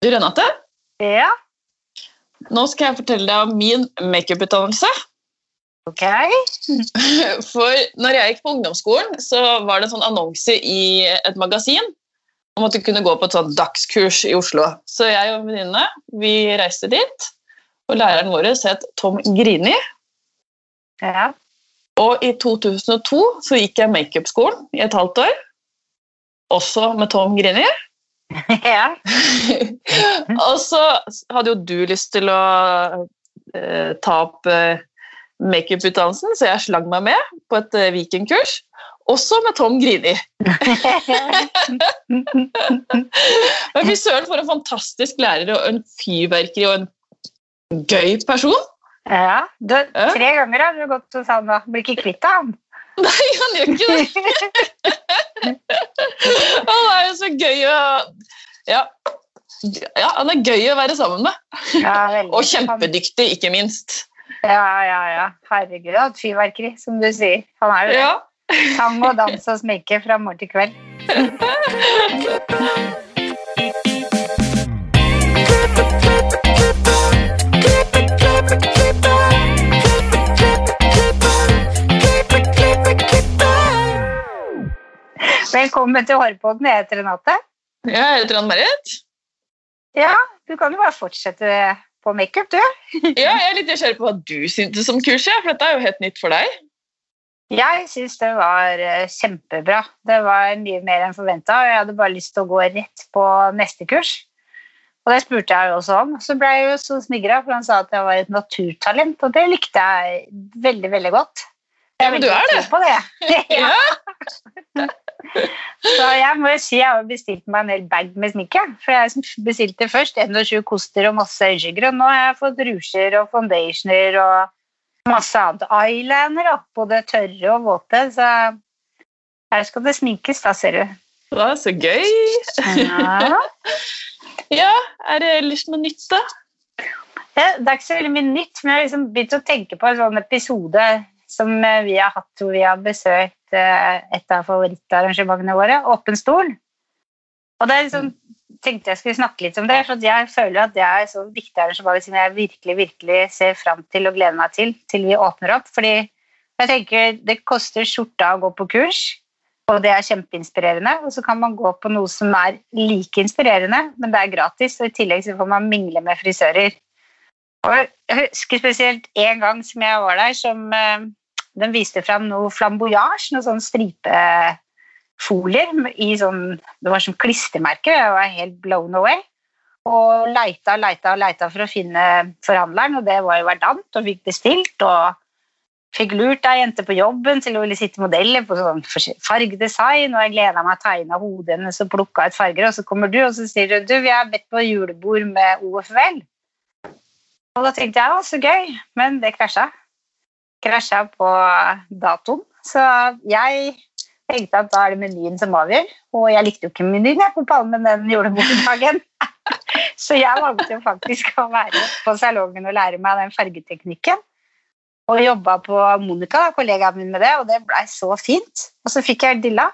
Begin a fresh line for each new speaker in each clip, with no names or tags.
Du, Renate,
Ja,
nå skal jeg fortelle deg om min makeuputdannelse.
ok.
For når jeg gikk på ungdomsskolen, så var det en sånn annonse i et magasin om at du kunne gå på et sånt dagskurs i Oslo. Så jeg og venninnene vi reiste dit, og læreren vår het Tom Grini.
Ja.
Og i 2002 så gikk jeg makeupskolen i et halvt år, også med Tom Grini.
ja.
og så hadde jo du lyst til å eh, ta opp eh, makeuputdannelsen, så jeg slang meg med på et eh, Viken-kurs. Også med Tom Grini. Men fy søren, for en fantastisk lærer og en fyrverkeri og en gøy person.
ja. Du, tre ganger har du gått hos han da. Blir ikke kvitt han.
Nei, han gjør ikke det. Han er jo så gøy å ja. ja, han er gøy å være sammen med.
Ja.
Og kjempedyktig, ikke minst.
Ja, ja, ja. Herregud, et fyrverkeri, som du sier. Han er jo det.
Ja.
Sang og dans og sminke fra morgen til kveld. Velkommen til Hårpodden. Jeg heter Renate.
Jeg heter Ann-Marit.
Ja, du kan jo bare fortsette på makeup, du.
Ja, jeg er litt nysgjerrig på hva du syntes om kurset, for dette er jo helt nytt for deg.
Jeg syns det var eh, kjempebra. Det var mye mer enn forventa. Jeg hadde bare lyst til å gå rett på neste kurs. Og det spurte jeg jo også om. Så ble jeg jo så smigra, for han sa at jeg var et naturtalent, og det likte jeg veldig, veldig godt.
Ja, men du er det.
På det. ja. Så jeg må jo si jeg har bestilt meg en hel bag med sminke. For jeg bestilte først 21 koster og masse øyenskygger, og nå har jeg fått rusjer og foundationer og masse annet. Eyeliner, da, både tørre og våte. Så her skal det sminkes, da, ser du.
Det er så gøy.
Ja.
Ja, er det ellers noe nytt, da?
Det det er ikke så veldig mye nytt, men jeg har liksom begynt å tenke på en sånn episode som eh, vi har hatt hvor vi har besøkt eh, et av favorittarrangementene våre, Åpen stol. Og da liksom, tenkte jeg skulle snakke litt om det, for jeg føler at det er et så viktig arrangement som jeg virkelig virkelig ser fram til og gleder meg til til vi åpner opp. Fordi jeg tenker det koster skjorta å gå på kurs, og det er kjempeinspirerende. Og så kan man gå på noe som er like inspirerende, men det er gratis, og i tillegg så får man mingle med frisører. Og jeg husker spesielt en gang som jeg var der, som den viste fram noe flamboyasje, noe sånn stripefolier i sånn Det var som klistremerker. Jeg var helt blown away. Og leita og leita leita for å finne forhandleren, og det var jo verdant, og fikk bestilt. og Fikk lurt ei jente på jobben til å ville sitte modell på sånn fargedesign, og jeg gleda meg tegne hodet hennes og plukka ut farger, og så kommer du og så sier du, du, vi er bedt på julebord med OFVL. Og da tenkte jeg å, så gøy, men det krasja. Krasja på datoen. Så jeg tenkte at da er det menyen som avgjør, og jeg likte jo ikke menyen jeg på Palmen den juleborddagen. så jeg valgte jo faktisk å være på salongen og lære meg den fargeteknikken. Og jobba på Monica, kollegaen min, med det, og det blei så fint. Og så fikk jeg dilla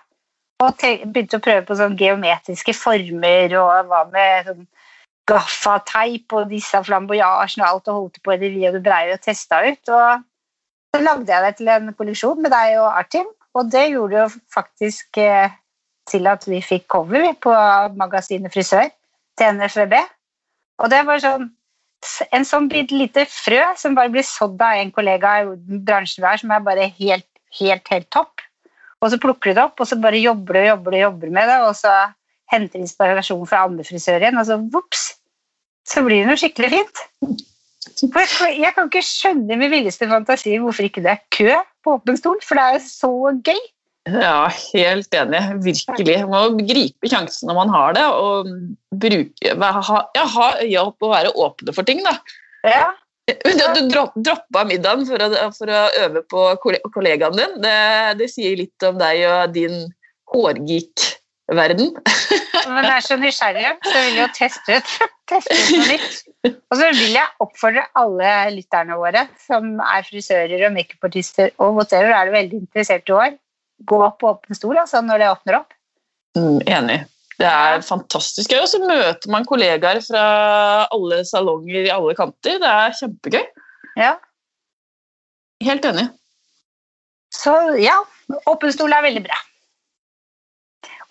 og begynte å prøve på sånn geometriske former og hva med sånn gaffateip og disse flamboyasjene og alt og holdt på i det vide og det breie og testa ut. Og så lagde jeg det til en kolleksjon med deg og Artim, og det gjorde jo faktisk eh, til at vi fikk cover på magasinet Frisør til NFVB. Og det var sånn en sånn bitte lite frø som bare blir sådd av en kollega i bransjen vi har, som er bare helt, helt, helt topp. Og så plukker du det opp, og så bare jobber du og jobber jobber med det, og så henter inspirasjon fra andre frisører igjen, og så vops, så blir det noe skikkelig fint. For jeg, for jeg kan ikke skjønne med villeste fantasi hvorfor ikke det er kø på åpen stol, for det er jo så gøy.
Ja, helt enig. Virkelig. Man må gripe sjansen når man har det, og bruke ha, ja, ha øya opp og være åpne for ting, da.
Ja,
du dro- droppa middagen for å, for å øve på kolle- kollegaen din, det, det sier litt om deg og din hårgeek-verden.
men jeg er så nysgjerrig, så jeg vil jo teste ut, teste ut noe nytt. Og så vil jeg oppfordre alle lytterne våre som er frisører og makeupartister og whatever, er du veldig interessert i år, gå på åpen stol altså, når det åpner opp.
Mm, enig. Det er fantastisk gøy, og så møter man kollegaer fra alle salonger i alle kanter. Det er kjempegøy.
Ja.
Helt enig.
Så ja, åpen stol er veldig bra.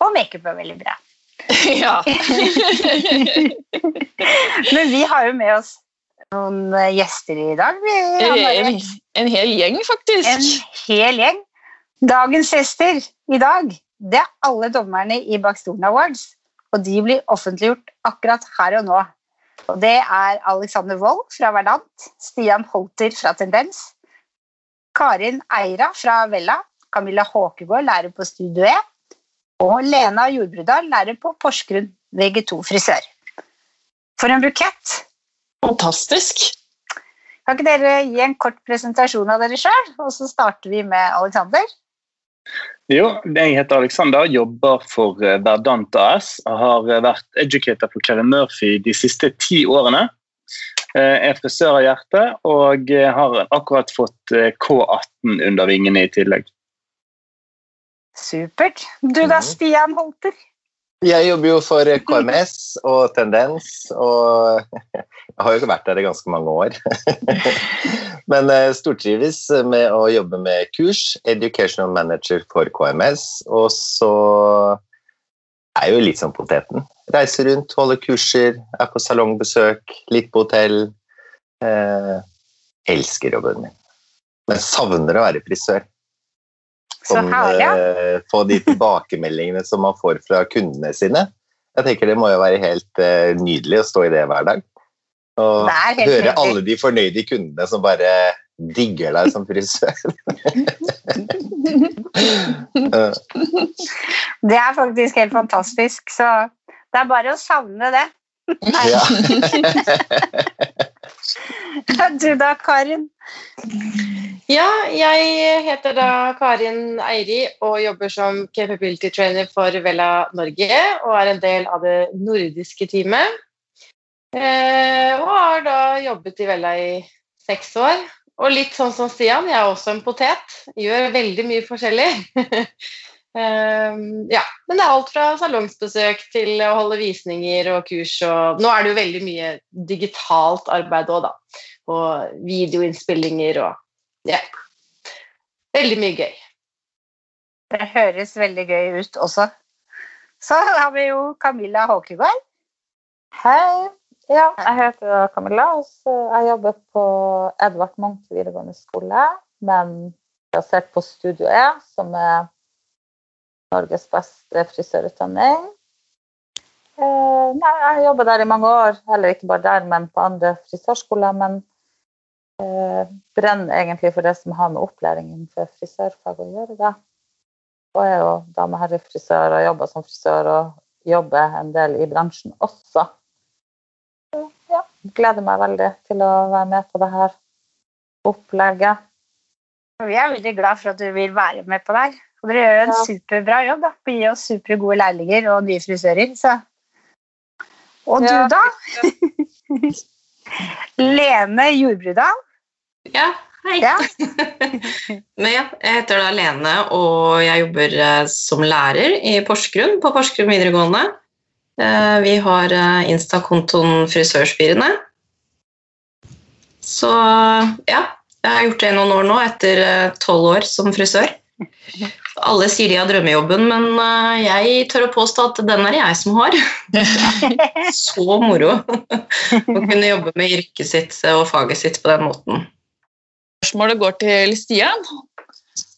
Og makeup er veldig bra.
ja.
Men vi har jo med oss noen eh, gjester i dag.
En, en, hel gjeng, faktisk.
En hel gjeng. Dagens gjester i dag, det er alle dommerne i Bakstolen Awards. Og de blir offentliggjort akkurat her og nå. Og det er Alexander Wold fra Verdant, Stian Holter fra Tendens, Karin Eira fra Vella, Camilla Håkegård, lærer på Studio E, og Lena Jordbrudal, lærer på Porsgrunn VG2 frisør. For en bukett!
Fantastisk.
Kan ikke dere gi en kort presentasjon av dere sjøl, og så starter vi med Alexander?
Jo, jeg heter Alexander, jobber for eh, Verdant AS har eh, vært educator for Kevin Murphy de siste ti årene. Eh, Jeg er frisør av hjerte og har akkurat fått eh, K18 under vingene i tillegg.
Supert. Du da,
Mhm.
Stian Holter?
Jeg jobber jo for KMS og Tendens, og jeg har jo vært der i ganske mange år. Men eh, stortrives med å jobbe med kurs, Educational Manager for KMS, og så er jeg jo litt som poteten. Reiser rundt, holder kurser, er på salongbesøk, litt på hotell. Eh, elsker jobben min. Men savner å være frisør.
Så herlig. ja.
eh, få de tilbakemeldingene som man får fra kundene sine. Jeg tenker Det må jo være helt eh, nydelig å stå i det hver dag. Og høre
nydelig.
alle de fornøyde kundene som bare digger deg som frisør.
Det er faktisk helt fantastisk, så det er bare å savne det.
ja.
Du da, Karin?
Ja, jeg heter da Karin Eiri og jobber som capability trainer for Vella Norge og er en del av det nordiske teamet. Eh, og har da jobbet i Vella i seks år. Og litt sånn som Stian, jeg er også en potet. Gjør veldig mye forskjellig. eh, ja, men det er alt fra salongsbesøk til å holde visninger og kurs. Og nå er det jo veldig mye digitalt arbeid òg, da. Og videoinnspillinger og ja. Veldig mye gøy.
Det høres veldig gøy ut også. Så har vi jo Camilla Håkegård.
Hei. Ja, jeg heter Camilla. så Jeg jobber på Edvard Munch videregående skole, men basert på Studio E, som er Norges beste frisørutdanning. Eh, nei, jeg har jobbet der i mange år, heller ikke bare der, men på andre frisørskoler. Men brenner egentlig for det som har med opplæring innenfor frisørfag å gjøre. Da. Og jeg er jo dame-herre-frisør og jobber som frisør og jobber en del i bransjen også Så ja, gleder meg veldig til å være med på det her opplegget.
Vi er veldig glad for at du vil være med på det her. Og dere gjør en
Ja.
superbra jobb da, gi oss supergode lærlinger og nye frisører. Så. Og du,
Ja.
da? Lene Jordbrudal.
Ja, hei.
Ja.
Men ja, jeg heter da Lene, og jeg jobber eh, som lærer i Porsgrunn, på Porsgrunn videregående. Eh, Vi har eh, Insta-kontoen Frisørspirene. Så ja, jeg har gjort det i noen år nå, etter tolv år som frisør. Alle sier de har drømmejobben, men jeg tør å påstå at den er det jeg som har. Så moro å kunne jobbe med yrket sitt og faget sitt på den måten.
Spørsmålet går til Stian.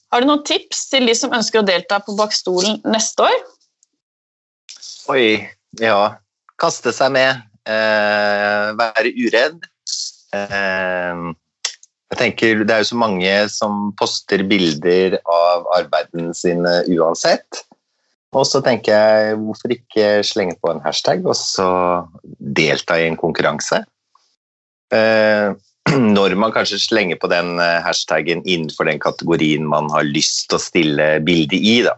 Har du noen tips til de som ønsker å delta på Bakstolen neste år?
Oi, ja. Kaste seg med. Eh, være uredd. Eh, jeg tenker Det er jo så mange som poster bilder av arbeidene sine uansett. Og så tenker jeg, hvorfor ikke slenge på en hashtag og så delta i en konkurranse? Eh, når man kanskje slenger på den hashtagen hashtaggen innenfor den kategorien man har lyst til å stille bilde i, da,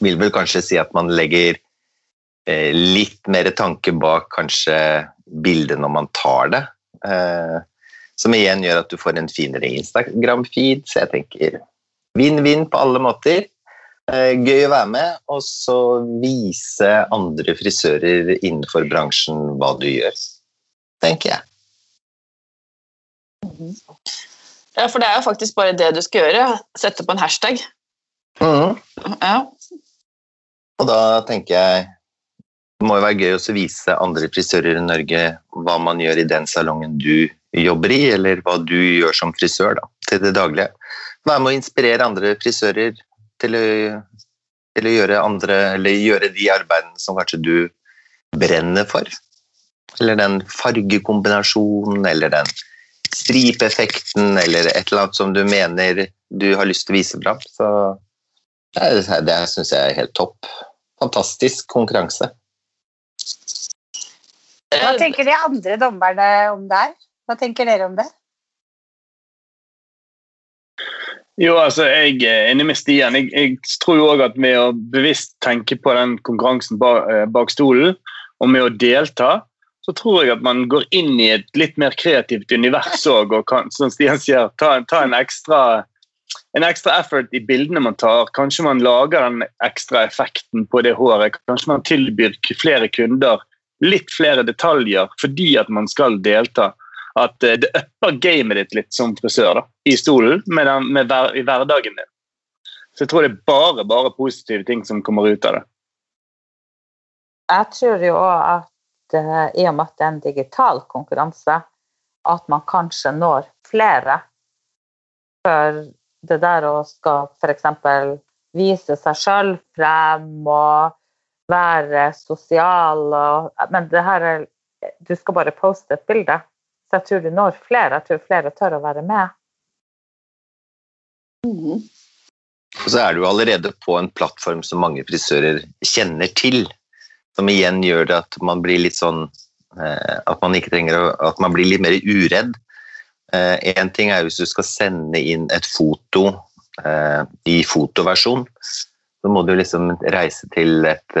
vil vel kanskje si at man legger eh, litt mer tanke bak kanskje bildet når man tar det. Eh, som igjen gjør at du får en finere Instagram-feed. Så jeg tenker vinn-vinn på alle måter. Eh, Gøy å være med, og så vise andre frisører innenfor bransjen hva du gjør, tenker jeg.
Ja, for det er jo faktisk bare det du skal gjøre. Sette på en hashtag.
Mm.
Ja.
Og da tenker jeg det må jo være gøy å vise andre frisører i Norge hva man gjør i den salongen du jobber i, eller hva du gjør som frisør da, til det daglige. Være med å inspirere andre frisører til å, til å gjøre, andre, eller gjøre de arbeidene som kanskje du brenner for. Eller den fargekombinasjonen, eller den stripeeffekten, eller et eller annet som du mener du har lyst til å vise fram. Så det, det syns jeg er helt topp. Fantastisk konkurranse.
Hva tenker de andre dommerne om det her? Hva tenker dere om det?
Jo, altså, Jeg er enig med Stian. Jeg, jeg tror jo også at med å bevisst tenke på den konkurransen bak, bak stolen, og med å delta, så tror jeg at man går inn i et litt mer kreativt univers òg, og kan, som Stian sier, ta, ta en, ekstra, en ekstra effort i bildene man tar. Kanskje man lager den ekstra effekten på det håret. Kanskje man tilbyr flere kunder litt flere detaljer fordi at man skal delta. At eh, det upper gamet ditt litt som frisør da, i stolen med, den, med hver, i hverdagen din. Så jeg tror det er bare, bare positive ting som kommer ut av det.
Jeg tror jo at i og med at det er en digital konkurranse, at man kanskje når flere. For det der å skal f.eks. vise seg sjøl frem og være sosial og Men det her er Du skal bare poste et bilde. Så jeg tror du når flere. Jeg tror flere tør å være med.
Mm. Så er du allerede på en plattform som mange frisører kjenner til. Som igjen gjør det at man blir litt sånn eh, At man ikke trenger At man blir litt mer uredd. Én eh, ting er hvis du skal sende inn et foto eh, i fotoversjon. Så må du liksom reise til et,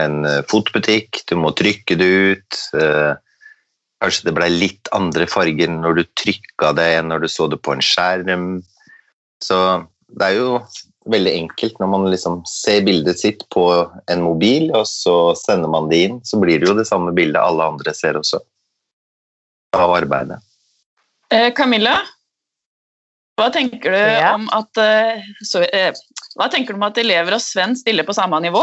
en fotobutikk, du må trykke det ut. Kanskje det ble litt andre farger når du trykka det enn når du så det på en skjerm. Så det er jo veldig enkelt når man liksom ser bildet sitt på en mobil, og så sender man det inn, så blir det jo det samme bildet alle andre ser også av arbeidet.
Eh, Camilla, hva tenker du
Ja.
om at eh, så, eh, Hva tenker du om at elever og Sven stiller på samme nivå?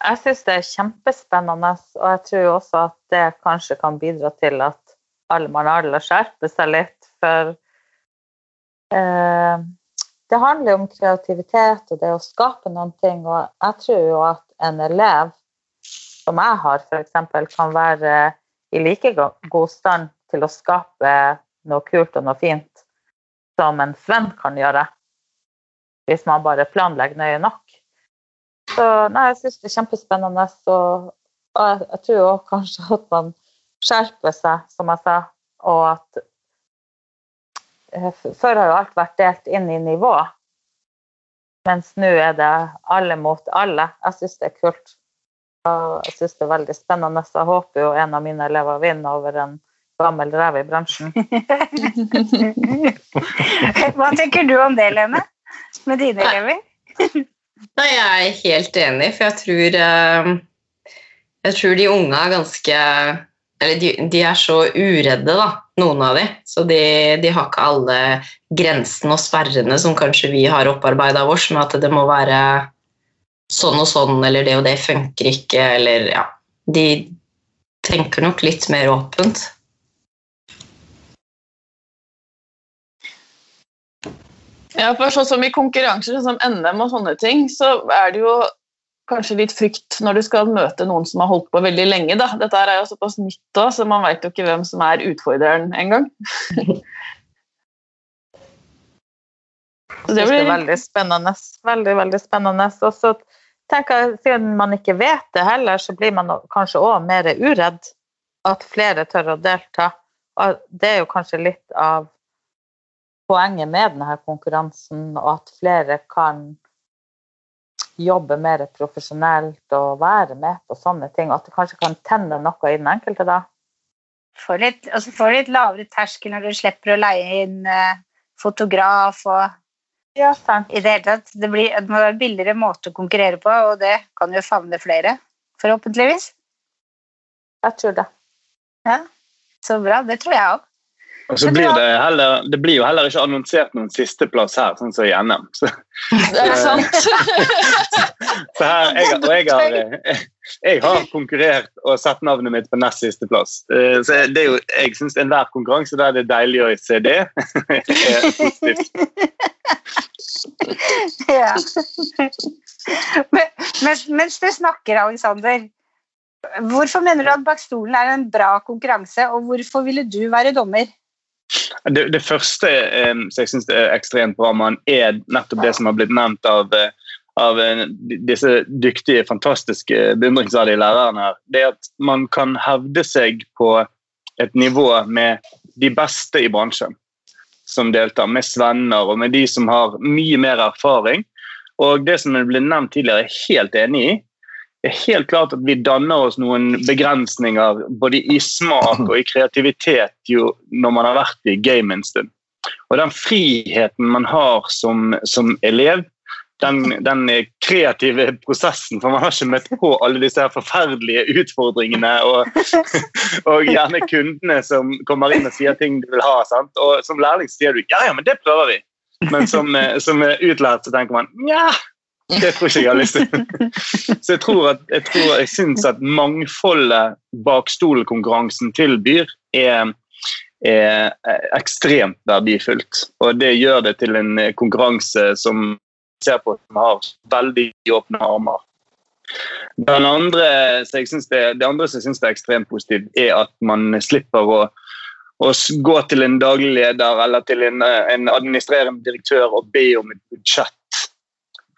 Jeg syns det er kjempespennende, og jeg tror jo også at det kanskje kan bidra til at alle mann alle skjerper seg litt. For eh, det handler om kreativitet og det å skape noen ting. Og jeg tror jo at en elev som jeg har, f.eks., kan være i like god stand til å skape noe kult og noe fint som en Sven kan gjøre. Hvis man bare planlegger nøye nok. Så nei, jeg syns det er kjempespennende. Og, jeg, jeg tror òg kanskje at man skjerper seg, som jeg sa. Og at Før har jo alt vært delt inn i nivå. Mens nå er det alle mot alle. Jeg syns det er kult. Jeg syns det er veldig spennende. Jeg håper jo en av mine elever vinner over en gammel rev i bransjen.
Hva tenker du om det, Lene? Med dine elever?
Nei, jeg er helt enig, for jeg tror eh, Jeg tror de unge er ganske Eller de, de er så uredde, da, noen av de. Så de, de har ikke alle grensene og sperrene som kanskje vi har opparbeida oss, med at det må være sånn og sånn, eller det og det funker ikke, eller ja. De tenker nok litt mer åpent.
Ja, for sånn som I konkurranser som NM og sånne ting, så er det jo kanskje litt frykt når du skal møte noen som har holdt på veldig lenge. Da. Dette er jo såpass nytt òg, så man veit jo ikke hvem som er utfordreren engang. Det
blir veldig spennende. Veldig, veldig spennende. Og så tenker jeg, siden man ikke vet det heller, så blir man kanskje òg mer uredd. At flere tør å delta. Og det er jo kanskje litt av poenget med denne konkurransen, og at flere kan jobbe mer profesjonelt og være med på sånne ting. Og at det kanskje kan tenne noe i den enkelte da.
Få litt, altså får litt lavere terskel når du slipper å leie inn eh, fotograf og
Ja, sant.
i det hele tatt. Det, blir, det må være en billigere måte å konkurrere på, og det kan jo favne flere, forhåpentligvis.
Jeg tror det.
Så bra. Det tror jeg òg.
Og så blir det, heller, det blir jo heller ikke annonsert noen sisteplass her, sånn som i NM. Så,
Det er sant.
så her, jeg, og jeg har, jeg har konkurrert og sett navnet mitt på nest sisteplass. Eh, Så det er jo, jeg syns enhver konkurranse der det er deilig å se det, er positivt.
Ja. Men, mens, mens du snakker, Alexander, hvorfor mener du at Bak stolen er en bra konkurranse, og hvorfor ville du være dommer?
Det, det første eh, som jeg syns er ekstremt bra med er nettopp det som har blitt nevnt av, eh, av eh, disse dyktige, fantastiske, beundringsverdige lærerne her. Det at man kan hevde seg på et nivå med de beste i bransjen som deltar, med svenner og med de som har mye mer erfaring. Og det som ble nevnt tidligere, er helt enig i. Det er helt klart at vi danner oss noen begrensninger både i smak og i kreativitet jo når man har vært i game en stund. Og den friheten man har som, som elev, den, den kreative prosessen, for man har ikke møtt på alle disse her forferdelige utfordringene og, og gjerne kundene som kommer inn og sier ting du vil ha. Sant? Og som lærling sier du ja, ja, men det prøver vi. Men som, som utlært så tenker man ja, det tror ikke jeg har lyst til. Så jeg tror at, jeg, tror, jeg syns at mangfoldet bakstolkonkurransen tilbyr, er, er ekstremt verdifullt. Og det gjør det til en konkurranse som ser på som har veldig åpne armer. Den andre, det, det andre som jeg syns er ekstremt positivt, er at man slipper å, å gå til en daglig leder eller til en, en administrerende direktør og be om et budsjett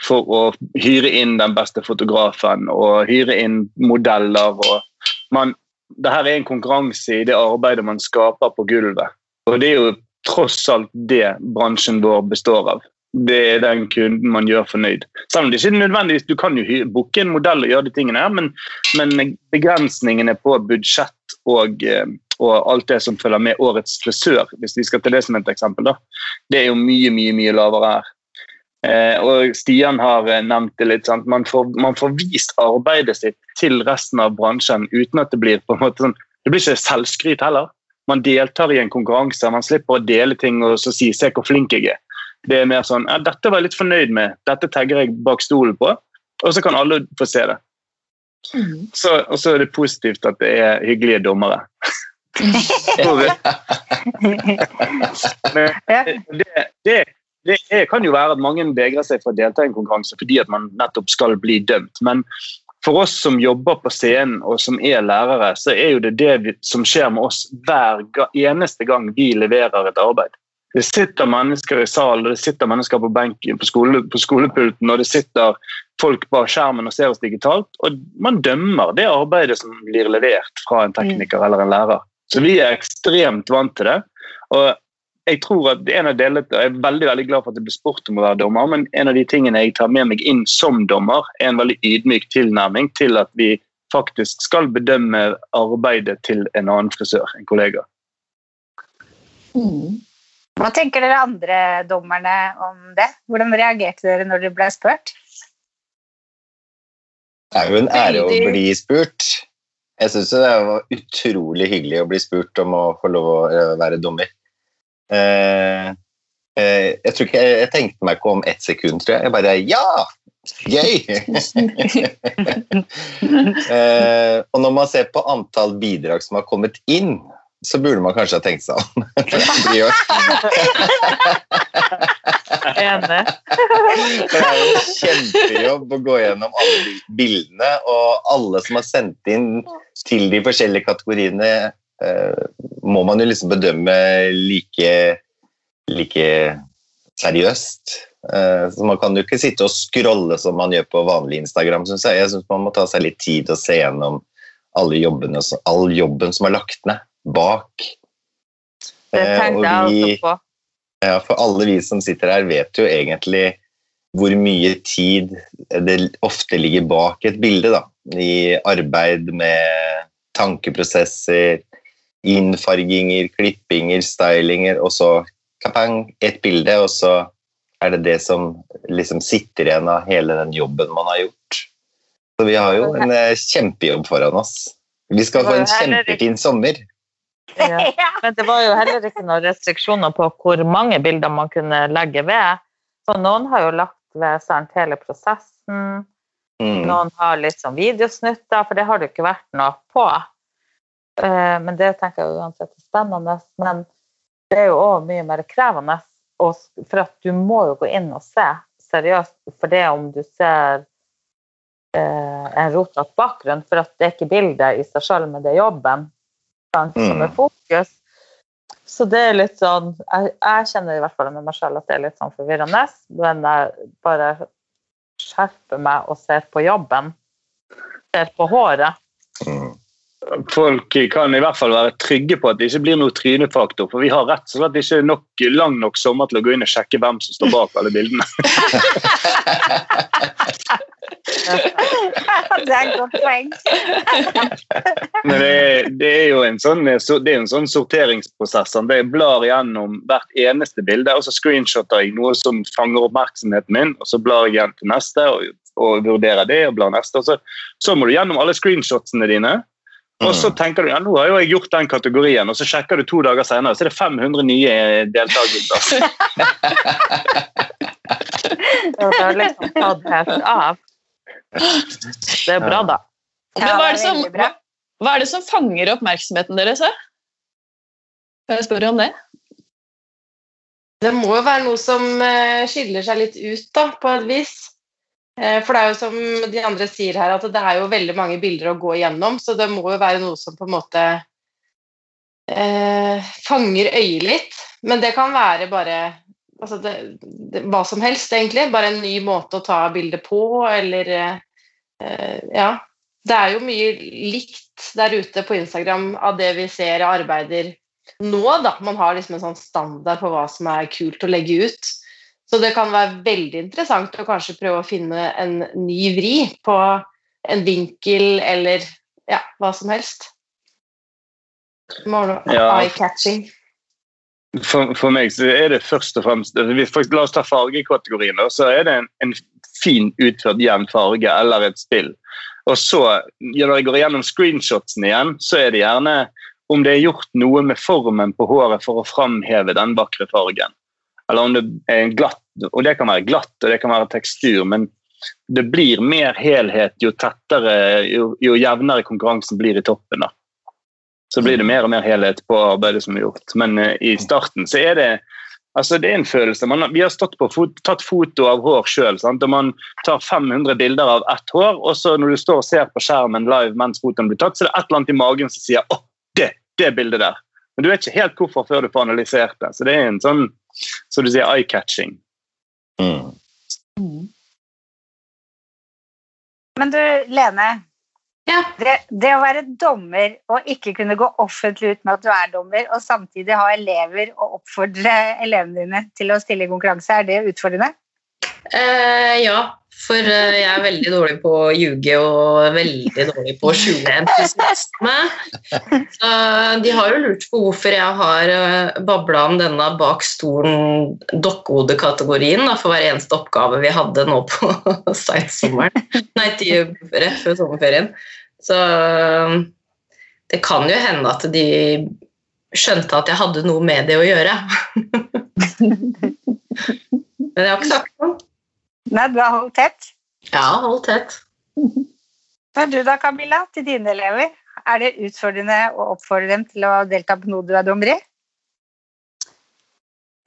for å hyre inn den beste fotografen og hyre inn modeller. og man, det her er en konkurranse i det arbeidet man skaper på gulvet. Og det er jo tross alt det bransjen vår består av. Det er den kunden man gjør fornøyd. Selv om det ikke er nødvendigvis, Du kan jo booke en modell og gjøre de tingene her, men, men begrensningene på budsjett og, eh, og alt det som følger med årets frisør, hvis vi skal til det som et eksempel, da, det er jo mye, mye, mye lavere her. Eh, og Stian har eh, nevnt det litt. Sant? Man, får, man får vist arbeidet sitt til resten av bransjen uten at det blir på en måte sånn, det blir ikke selvskryt heller. Man deltar i en konkurranse, man slipper å dele ting og så si 'se hvor flink jeg er'. Det er mer sånn ja, 'dette var jeg litt fornøyd med, dette tagger jeg bak stolen på', og så kan alle få se det. Så, og så er det positivt at det er hyggelige dommere.
Ja.
det, det, det er, kan jo være at mange vegrer seg for å delta i en konkurranse fordi at man nettopp skal bli dømt. Men for oss som jobber på scenen og som er lærere, så er jo det det som skjer med oss hver eneste gang vi leverer et arbeid. Det sitter mennesker i salen, det sitter mennesker på benken på, skole, på skolepulten, og det sitter folk bak skjermen og ser oss digitalt. Og man dømmer det arbeidet som blir levert fra en tekniker eller en lærer. Så vi er ekstremt vant til det. Og jeg tror at en av delet, og jeg er veldig veldig glad for at det blir spurt om å være dommer, men en av de tingene jeg tar med meg inn som dommer, er en veldig ydmyk tilnærming til at vi faktisk skal bedømme arbeidet til en annen frisør, en kollega.
Mm.
Hva tenker dere andre dommerne om det? Hvordan reagerte dere når dere ble spurt?
Det er jo en ære å bli spurt. Jeg syns det var utrolig hyggelig å bli spurt om å få lov å eh, være dommer. Eh, eh, jeg tror ikke jeg, tenkte meg ikke om ett sekund, tror jeg. Jeg bare ja! Gøy! eh, og når man ser på antall bidrag som har kommet inn, så burde man kanskje ha tenkt seg om.
Enig.
Det er jo kjempejobb å gå gjennom alle bildene, og alle som har sendt inn til de forskjellige kategoriene, må man jo liksom bedømme like, like seriøst. Eh, så man kan jo ikke sitte og scrolle som man gjør på vanlig Instagram, synes jeg. Jeg synes man må ta seg litt tid og se gjennom alle jobbene, all jobben som er lagt ned bak.
Det
Eh,
tenkte jeg også på.
ja, for alle vi som sitter her, vet jo egentlig hvor mye tid det ofte ligger bak et bilde. Da. I arbeid med tankeprosesser, innfarginger, klippinger, stylinger, og så kapang, et bilde, og så er det det som liksom sitter igjen av hele den jobben man har gjort. Så vi har jo en eh, kjempejobb foran oss. Vi skal få en kjempefin sommer.
Ja. Men det var jo heller ikke noen restriksjoner på hvor mange bilder man kunne legge ved. Så noen har jo lagt ved sant, hele prosessen.
Mm.
Noen har litt sånn videosnutter, for det har det ikke vært noe på. Eh, Men det tenker jeg uansett er spennende. Men det er jo òg mye mer krevende. For at du må jo gå inn og se seriøst. For det om du ser eh, en rotete bakgrunn, for at det er ikke bildet i seg sjøl, men det er jobben som
Mm.
er fokus. Så det er litt sånn Jeg, jeg kjenner i hvert fall med meg sjøl at det er litt sånn forvirrende, men jeg bare skjerper meg og ser på jobben. Ser på håret.
Mm.
Folk kan i hvert fall være trygge på at det ikke blir noe trynefaktor, for vi har rett og slett ikke nok, lang nok sommer til å gå inn og sjekke hvem som står bak alle bildene.
det er et godt poeng.
Men det, det er jo en sånn, det er en sånn sorteringsprosess. sant? Jeg blar gjennom hvert eneste bilde, og så screenshotter jeg noe som fanger oppmerksomheten min, og så blar jeg igjen til neste og, og vurderer det og blar neste. så, så må du gjennom alle screenshotsene dine. Og så tenker du ja, nå har jo jeg gjort den kategorien, og så sjekker du to dager senere, så er det 500 nye deltakelser.
Det har liksom tatt helt av. Det er bra, da.
Men hva er,
det
som, hva, hva er det som fanger oppmerksomheten deres? Kan jeg spørre om det?
Det må jo være noe som eh, skiller seg litt ut, da, på et vis. Eh, For det er jo som de andre sier her, at det er jo veldig mange bilder å gå igjennom, så det må jo være noe som på en måte eh, fanger øyet litt. Men det kan være bare altså det, det, hva som helst, egentlig. Bare en ny måte å ta bildet på, eller eh, Ja. Det er jo mye likt der ute på Instagram av det vi ser av arbeider nå, da. Man har liksom en sånn standard på hva som er kult å legge ut. Så det kan være veldig interessant å kanskje prøve å finne en ny vri på en vinkel eller ja, hva som helst.
Ja.
Eye-catching.
For, for meg så er det først og fremst vi- La oss ta fargekategorien. Så er det en, en fin utført jevn farge eller et spill. Og så, når jeg går gjennom screenshotsene igjen, så er det gjerne om det er gjort noe med formen på håret for å framheve den vakre fargen. Eller om det er en glatt, og det kan være glatt og det kan være tekstur, men det blir mer helhet jo tettere, jo, jo jevnere konkurransen blir i toppen. da. Så blir det mer og mer helhet på arbeidet som er gjort. Men uh, i starten så er det altså det er en følelse. Man, vi har stått på fot, tatt foto av hår sjøl. Og man tar 500 bilder av ett hår, og så når du står og ser på skjermen live mens fotoen blir tatt, så er det et eller annet i magen som sier 'Å, det, det bildet der'. Men du vet ikke helt hvorfor før du får analysert det. Så det er en sånn så du sier eye-catching.
Mm.
Men du, Lene.
Ja.
Det, det å være dommer og ikke kunne gå offentlig ut med at du er dommer, og samtidig ha elever og oppfordre elevene dine til å stille i konkurranse, er det utfordrende?
Eh, ja, for eh, jeg er veldig dårlig på å ljuge og veldig dårlig på å skjule entusiasme. Så de har jo lurt på hvorfor jeg har uh, babla om denne bak stolen dokkehodekategorien for hver eneste oppgave vi hadde nå på seinsommeren. Nei, til, før sommerferien. Så det kan jo hende at de skjønte at jeg hadde noe med det å gjøre. Men jeg har ikke sagt noe.
Nei, du har holdt tett.
Ja, holdt tett.
Men du da, Camilla, til dine elever, er det utfordrende å oppfordre dem til å delta på noe du er dommer i?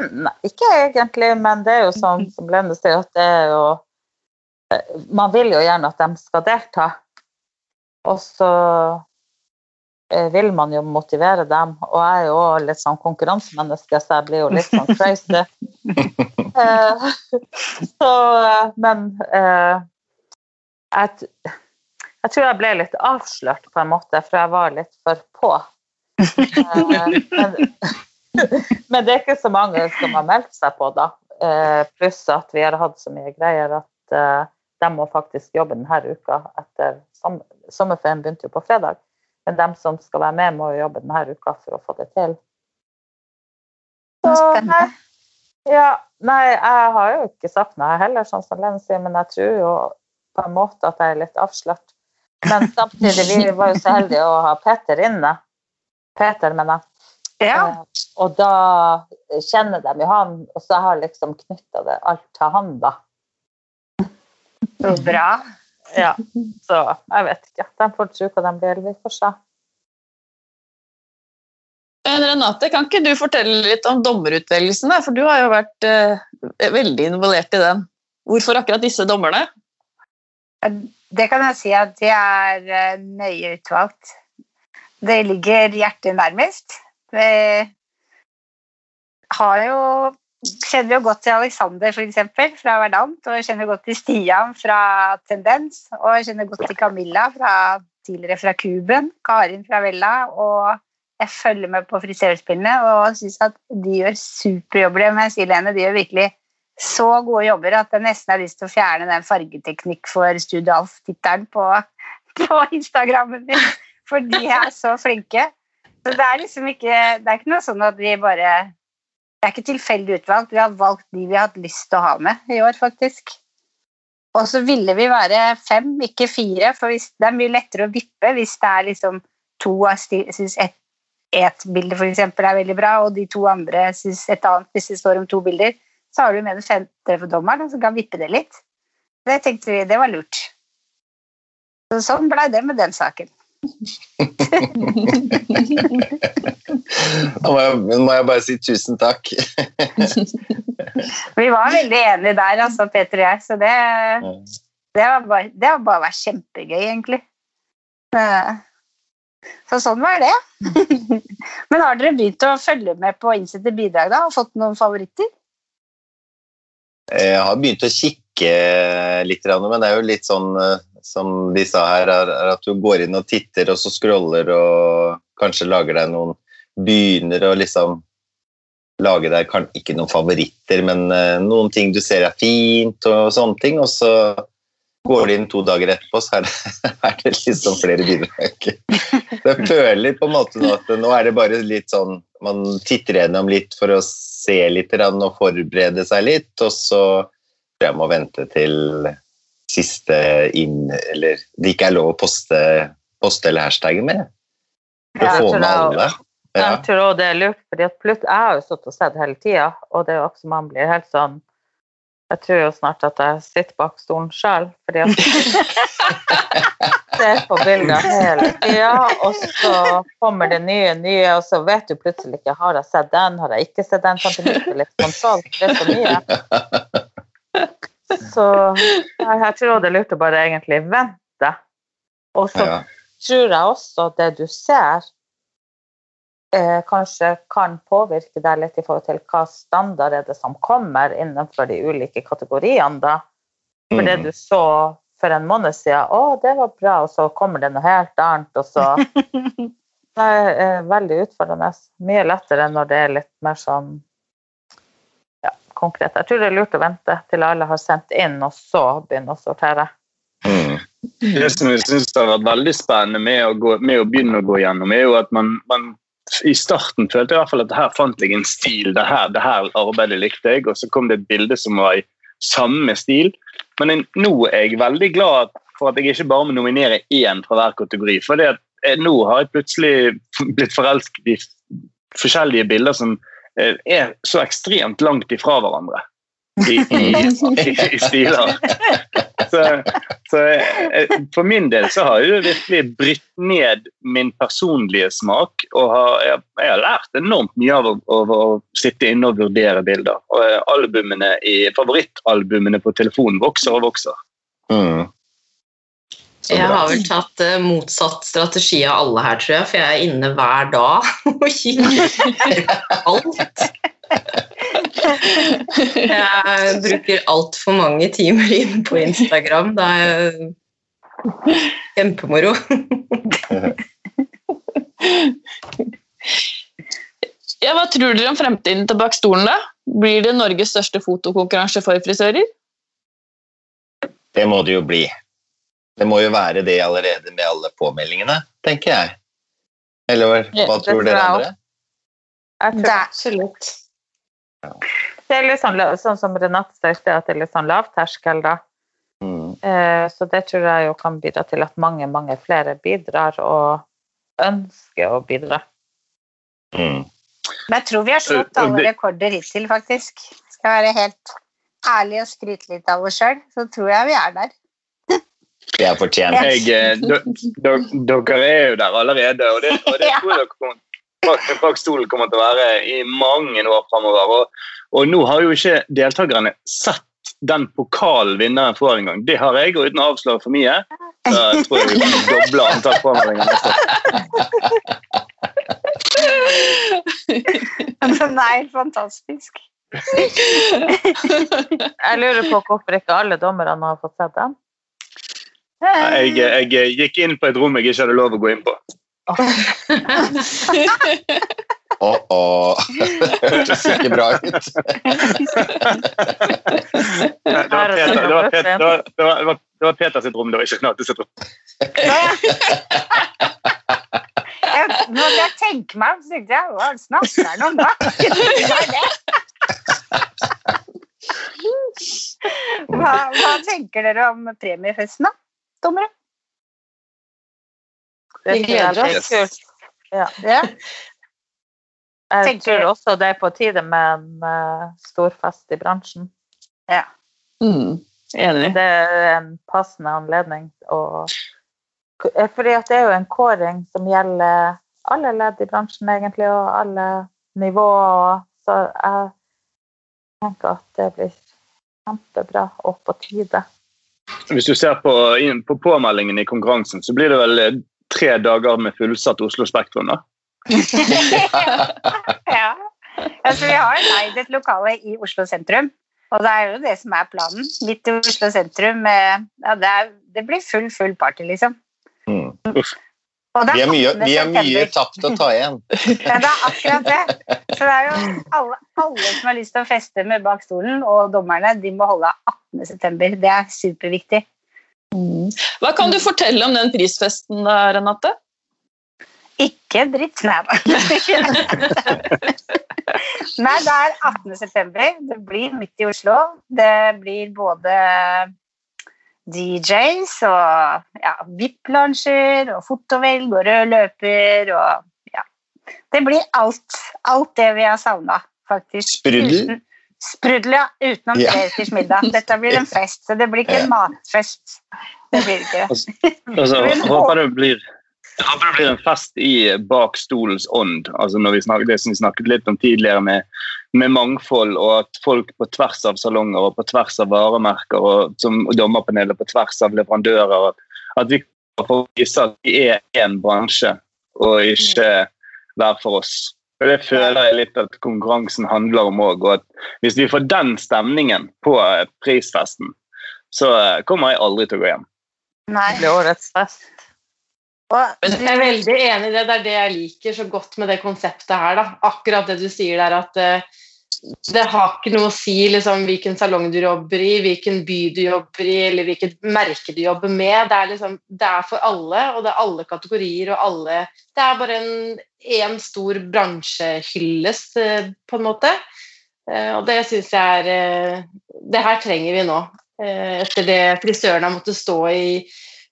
Nei, ikke egentlig, men det er jo sånn som Lene sier, at det er jo eh, Man vil jo gjerne at de skal delta. Og så eh, vil man jo motivere dem. Og jeg er jo litt sånn konkurransemenneske, så jeg blir jo litt sånn crazy. Eh, så, eh, men eh, jeg, jeg tror jeg ble litt avslørt på en måte, for jeg var litt for på. Eh, men, men det er ikke så mange som har meldt seg på, da. Eh, pluss at vi har hatt så mye greier at eh, de må faktisk jobbe denne uka etter som, Sommerferien begynte jo på fredag. Men de som skal være med, må jo jobbe denne uka for å få det til. Så,
Spennende.
Ja, nei, jeg har jo ikke sagt noe heller, sånn som Len sier, men jeg tror jo på en måte at jeg er litt avslørt. Men samtidig, vi var jo så heldige å ha Peter inne. Peter, mener jeg.
Ja.
Eh, Og da kjenner de jo han, og så har jeg liksom knytta det alt til han, da.
Så bra.
Ja, så jeg vet ikke. De får tro hva de vil. Vi får se.
Men Renate, kan ikke du fortelle litt om dommerutvelgelsen? For du har jo vært eh, veldig involvert i den. Hvorfor akkurat disse dommerne?
Det kan jeg si at det er eh, nøye utvalgt. Det ligger hjertet nærmest. Det har jo kjenner jo godt til Alexander for eksempel, fra Verdant, og jeg kjenner godt til Stian fra Tendens, og jeg kjenner godt til Camilla fra, tidligere fra Kuben, Karin fra Vella, og jeg følger med på frisørspillene og syns at de gjør superjobber. Men jeg sier Lene, de gjør virkelig så gode jobber at jeg nesten har lyst til å fjerne den fargeteknikk for Studio Alf-tittelen på, på Instagrammen min, for de er så flinke. Så det er liksom ikke Det er ikke noe sånn at vi bare Det er ikke tilfeldig utvalgt. Vi har valgt de vi har hatt lyst til å ha med i år, faktisk. Og så ville vi være fem, ikke fire, for det er mye lettere å vippe hvis det er liksom to syns ett et bilde for eksempel er veldig bra, og de to andre syns et annet hvis det står om to bilder, så har du med den femte for dommeren, som kan vippe det litt. Det tenkte vi, det var lurt. Så sånn blei det med den saken.
Da må jeg, må jeg bare si tusen takk.
Vi var veldig enige der, altså, Peter og jeg, så det, det, var bare, det har bare vært kjempegøy, egentlig. Så sånn var det. Men har dere begynt å følge med på innsendte bidrag, da? Og fått noen favoritter?
Jeg har begynt å kikke litt, men det er jo litt sånn eh, som de sa her, er er at du går inn og titter, og så scroller og kanskje lager deg noen Begynner å liksom lage deg ikke noen favoritter, men eh, noen ting du ser er fint og sånne ting, og så går det inn to dager etterpå, så er det, er det liksom flere bidrag. Jeg føler på en måte nå at nå er det bare litt sånn Man titter gjennom litt for å se litt og forberede seg litt, og så tror jeg må vente til siste inn Eller det ikke er lov å poste, poste eller hashtagge med. For
Ja,
å få med alle. Ja.
Jeg tror også det er lurt, fordi at Plutt, jeg har jo sittet og sett hele tida, og det er jo også man blir helt sånn Jeg tror jo snart at jeg sitter bak stolen sjøl, fordi at ser på bilder hele tida, og så kommer det nye, nye, og så vet du plutselig ikke har jeg sett den, har jeg ikke sett den, sånn at du mister litt kontroll, det er så mye. Så jeg, tror det er lurt å bare egentlig vente. Og så
Ja.
tror jeg også at det du ser, eh, kanskje kan påvirke deg litt i forhold til hva standard er det som kommer innenfor de ulike kategoriene. da. For det
Mm.
du så for en måned siden, å, det var bra, og så kommer det noe helt annet, og så Det er veldig utfordrende. Mye lettere når det er litt mer sånn ja, konkret. Jeg tror det er lurt å vente til alle har sendt inn, og så begynne å sortere.
Mm.
Det som jeg synes har vært veldig spennende med å, gå, med å begynne å gå gjennom, er jo at man, man i starten følte jeg i hvert fall at her fant jeg en stil. Det her, det her arbeidet likte jeg, og så kom det et bilde som var i samme stil. Men jeg, nå er jeg veldig glad for at jeg ikke bare må nominere én fra hver kategori. For eh, nå har jeg plutselig blitt forelsket i forskjellige bilder som eh, er så ekstremt langt ifra hverandre i, i, i, i stiler. Så, så eh, for min del så har jeg jo virkelig brytt ned min personlige smak. Og har, jeg, jeg har lært enormt mye av å, av å sitte inne og vurdere bilder. Og eh, albumene i, Favorittalbumene på telefonen vokser og vokser.
Mm.
Jeg har vel tatt eh, motsatt strategi av alle her, tror jeg, for jeg er inne hver dag og kikker alt. Jeg bruker altfor mange timer inne på Instagram. Det er kjempemoro.
Ja, hva tror dere om fremtiden til Bak stolen? da? Blir det Norges største fotokonkurranse for frisører?
Det må det jo bli. Det må jo være det allerede med alle påmeldingene, tenker jeg. Eller hva tror dere andre?
Jeg tror
Det
Absolutt.
Det er litt sånn, sånn som Renate sa i sted, at det er litt sånn lavterskel, da.
Mm.
Eh, Så det tror jeg jo kan bidra til at mange, mange flere bidrar og ønsker å bidra.
Mm.
Men jeg tror vi har slått alle rekorder hittil, faktisk. Skal jeg være helt ærlig og skryte litt av oss sjøl, så tror jeg vi er der.
Det er fortjent.
Jeg, eh, dere er jo der allerede, og det, og det tror jeg dere kommer, bak, bak stolen kommer til å være i mange år framover. Og, og nå har jo ikke deltakerne sett den pokalen vinneren får engang. Det har jeg, og uten å avsløre for mye, så jeg tror jeg vi dobler antall påmeldinger neste år.
Er fantastisk.
Jeg lurer på hvorfor ikke alle dommerne har fått sett den.
Jeg, jeg gikk inn på et rom jeg ikke hadde lov å gå inn på.
Åh, åh. Hørtes ikke bra ut.
Det var Peter, det var Peter, det var, det var, det var, det var Peter sitt rom, det var ikke Renate sitt rom.
Jeg, nå måtte jeg tenke meg om, så tenkte jeg hva snakker han om da? Hva, hva tenker dere om premiefesten, da, dommere?
Det
Vi gleder oss.
kult. Ja.
Ja.
Jeg tror også det er på tide med en stor storfest i bransjen.
Mm, enig.
Det er en passende anledning å Eh, Fordi at det er jo en kåring som gjelder alle ledd i bransjen, egentlig, og alle nivåer. Så jeg tenker at det blir kjempebra og på tide.
Hvis du ser på, på påmeldingen i konkurransen, så blir det vel eh, tre dager med fullsatt Oslo Spektrum. da.
ja. Altså, vi har leid et lokale i Oslo sentrum, og det er jo det som er planen. Midt i Oslo sentrum. Ja, det, er, det blir full, full party, liksom.
Mm.
Og det
Vi har mye, vi har mye tapt å ta igjen.
Ja, det er akkurat det. Så det er jo alle, alle som har lyst til å feste med bak stolen, og dommerne, de må holde 18.9. Det er superviktig.
Mm. Hva kan du fortelle om den prisfesten, da, Renate?
Ikke dritt. Nei da. Nei, det er 18.9. Det blir midt i Oslo. Det blir både DJs og ja, VIP-lunsjer og fotovelg og rød løper og ja. Det blir alt. Alt det vi har savna, faktisk.
Sprudel?
Ja. Utenom
Ja.
treretters middag. Dette blir en fest, så det blir ikke en matfest. Det blir det ikke.
Altså, håper det blir jeg håper det blir en fest i bak stolens ånd. Altså når vi snakket, det som vi snakket litt om tidligere med, med mangfold, og at folk på tvers av salonger og på tvers av varemerker og som dommerpanelet på tvers av leverandører At vi kan få vise at vi er én bransje, og ikke hver for oss. Og Det føler jeg litt at konkurransen handler om òg. Og at hvis vi får den stemningen på eh, prisfesten, så eh, kommer jeg aldri til å gå hjem.
Nei.
Det blir årets fest.
Og
Jeg er veldig enig i det. Det er det jeg liker så godt med det konseptet her. Da. Akkurat det du sier der, at eh, det har ikke noe å si liksom, hvilken salong du jobber i, hvilken by du jobber i, eller hvilket merke du jobber med. Det er, liksom, det er for alle, og det er alle kategorier og alle Det er bare en, en stor bransjehyllest, eh, på en måte. Eh, og det syns jeg er eh, Det her trenger vi nå. Etter det frisøren har måttet stå i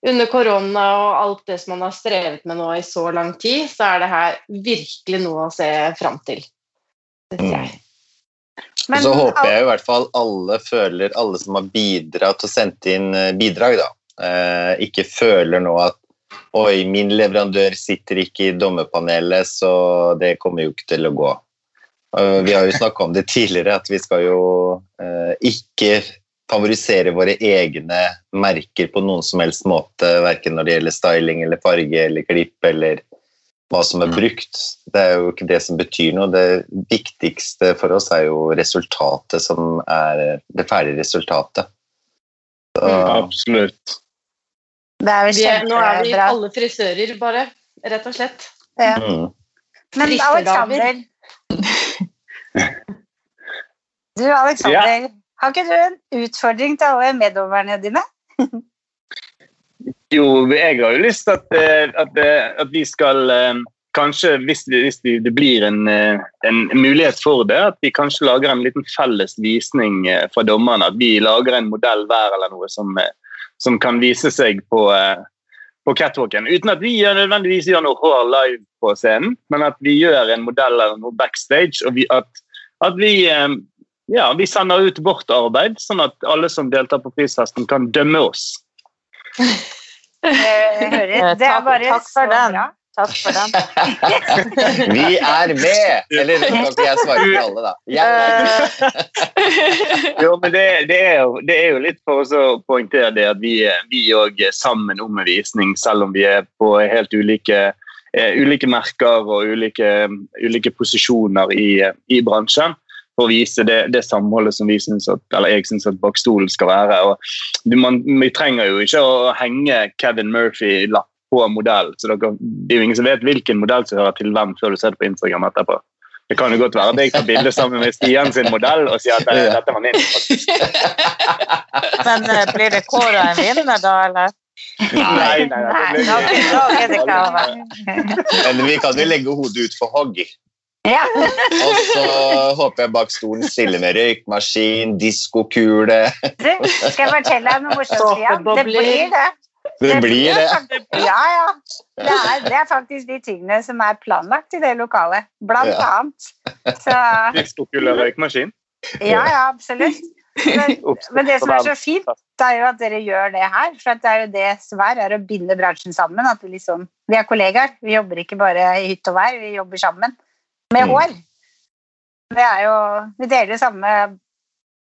under korona og alt det som man har strevet med nå i så lang tid, så er det her virkelig noe å se fram til. Synes jeg.
Men
så håper jeg i hvert fall alle føler, alle som har bidratt og sendt inn eh, bidrag, da, eh, ikke føler nå at Oi, min leverandør sitter ikke i dommerpanelet, så det kommer jo ikke til å gå. Vi har jo snakka om det tidligere, at vi skal jo eh, ikke favorisere våre egne merker på noen som helst måte, verken når det gjelder styling eller farge eller klipp eller hva som er brukt. Det er jo ikke det som betyr noe. Det viktigste for oss er jo resultatet som er det ferdige resultatet. Så,
Absolutt.
Det er jo
Vi er, nå er vi alle frisører, bare. Rett og slett.
Ja.
mm.
Men. Alexander Du, Alexander, har ikke du en utfordring til alle meddommerne dine?
Jo, jeg har jo lyst til at, eh, at, eh, at vi skal eh, kanskje hvis, det, hvis det, blir en, en mulighet for det, at vi kanskje lager en liten felles visning fra dommerne. At vi lager en modell hver eller noe som, som kan vise seg på, på catwalken. Uten at vi nødvendigvis gjør noe hår live på scenen, men at vi gjør en modell eller noe backstage. og vi, at, at vi, ja, vi sender ut vårt arbeid, sånn at alle som deltar på prisfesten, kan dømme oss.
Jeg hører,
Eh,
det er bare
takk for
så
den.
bra.
Takk for den.
Vi er med! Eller kan ikke jeg svare for alle, da.
Eh,
Jo, men det, det, er jo, det er jo litt for oss å poengtere det at vi vi òg er sammen om en visning, selv om vi er på helt ulike, uh, ulike merker og ulike, ulike posisjoner i, i bransjen. For å vise det, det samholdet som vi synes at, eller jeg syns at Bakstolen skal være. Og man, vi trenger jo ikke å henge Kevin Murphy-lapp på modell. så dere, Det er jo ingen som vet hvilken modell som hører til hvem før du ser det på Instagram etterpå. Det kan jo godt være at jeg tar bilde sammen med Stian sin modell og sier at dette var min.
Men eh, blir det kåra en vinner, da, eller?
Nei, nei, nei,
Nei, over.
Men vi kan jo legge hodet ut for hogg.
Ja.
Og så håper jeg bak stolen stille med røykmaskin, diskokule.
Du, skal jeg fortelle deg noe morsomt, Stian? Det blir det.
Det blir det.
Ja, ja. Det er, det er faktisk de tingene som er planlagt i det lokalet. Blant
Ja.
annet. Så
Diskokule røykmaskin.
ja, ja, absolutt. Men, men det som er så fint, det er jo at dere gjør det her. For at det er jo det som er, er å binde bransjen sammen. At vi liksom Vi er kollegaer. Vi jobber ikke bare i hytt og vær, vi jobber sammen med
Mm.
hår. Det er jo Vi deler samme,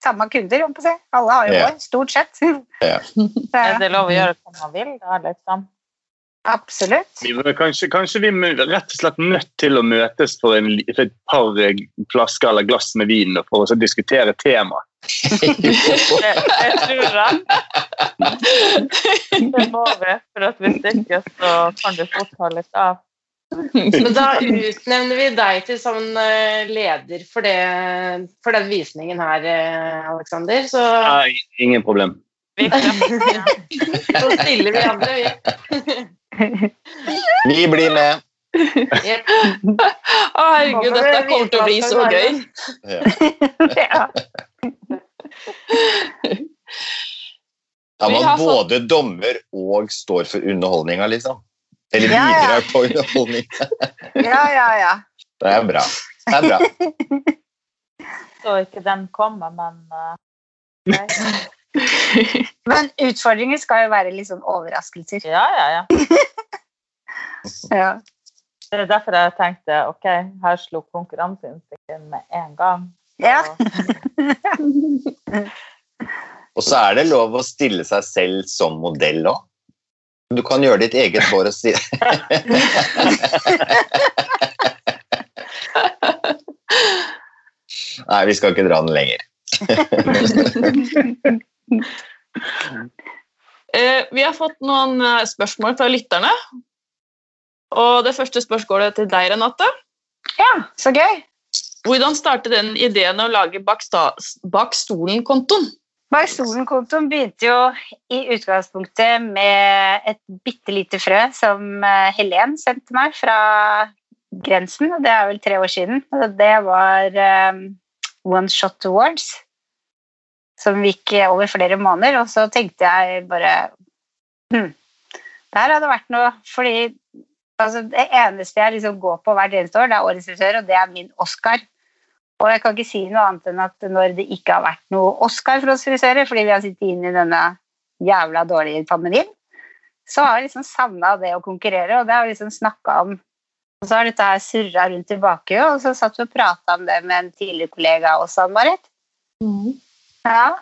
samme kunder, om på å si. Alle har jo
yeah.
hår, stort sett.
Yeah.
det
Er det lov å gjøre hva man vil, da, liksom?
absolutt.
Vi Kanskje, kanskje vi er rett og slett nødt til å møtes for, en, for et par eh, flasker eller glass med vin for å diskutere tema.
Det, jeg, tror jeg. Det må vi, for at hvis ikke så kan du fort ta litt av.
Men da utnevner vi deg til sånn leder for, det, for den visningen her, eh, Aleksander. Så,
Nei, ingen problem.
Så stiller vi andre, vi.
Vi blir med.
Yep.
Å, herregud, dette kommer til å bli så gøy.
Ja.
Ja.
Da man både dommer og står for underholdninga, liksom. Eller
Ja, ja.
på underholdning.
ja, ja, ja.
Det er bra. Det er bra.
Så ikke den kommer, men uh.
Men utfordringer skal jo være litt sånn overraskelser.
Ja, ja, ja.
Ja.
Det er derfor jeg tenkte ok, her slo konkurranseinstinktet med en gang.
Ja.
Og
så er det lov å stille seg selv som modell òg. Du kan gjøre ditt eget hår og si Nei, vi skal ikke dra den lenger.
Eh, vi har fått noen eh, spørsmål fra lytterne. Og det første spørsmålet til deg, Renate.
ja, så gøy.
Hvordan startet den ideen å lage Bak, sta- bak stolen-kontoen?
Bak stolen-kontoen begynte jo i utgangspunktet med et bitte lite frø som eh, Helen sendte meg fra grensen, og det er vel tre år siden. Og Det var um, One Shot Awards, som gikk over flere måneder. Og så tenkte jeg bare hm, Det hadde vært noe fordi altså, Det eneste jeg liksom går på hvert eneste år, det er Årets frisør, og det er min Oscar. Og jeg kan ikke si noe annet enn at når det ikke har vært noe Oscar for oss frisører, fordi vi har sittet inne i denne jævla dårlige pandemien, så har jeg liksom savna det å konkurrere, og det har vi liksom snakka om. Og så har dette her surra rundt tilbake, og så satt vi og prata om det med en tidligere kollega også, Marit. Ja.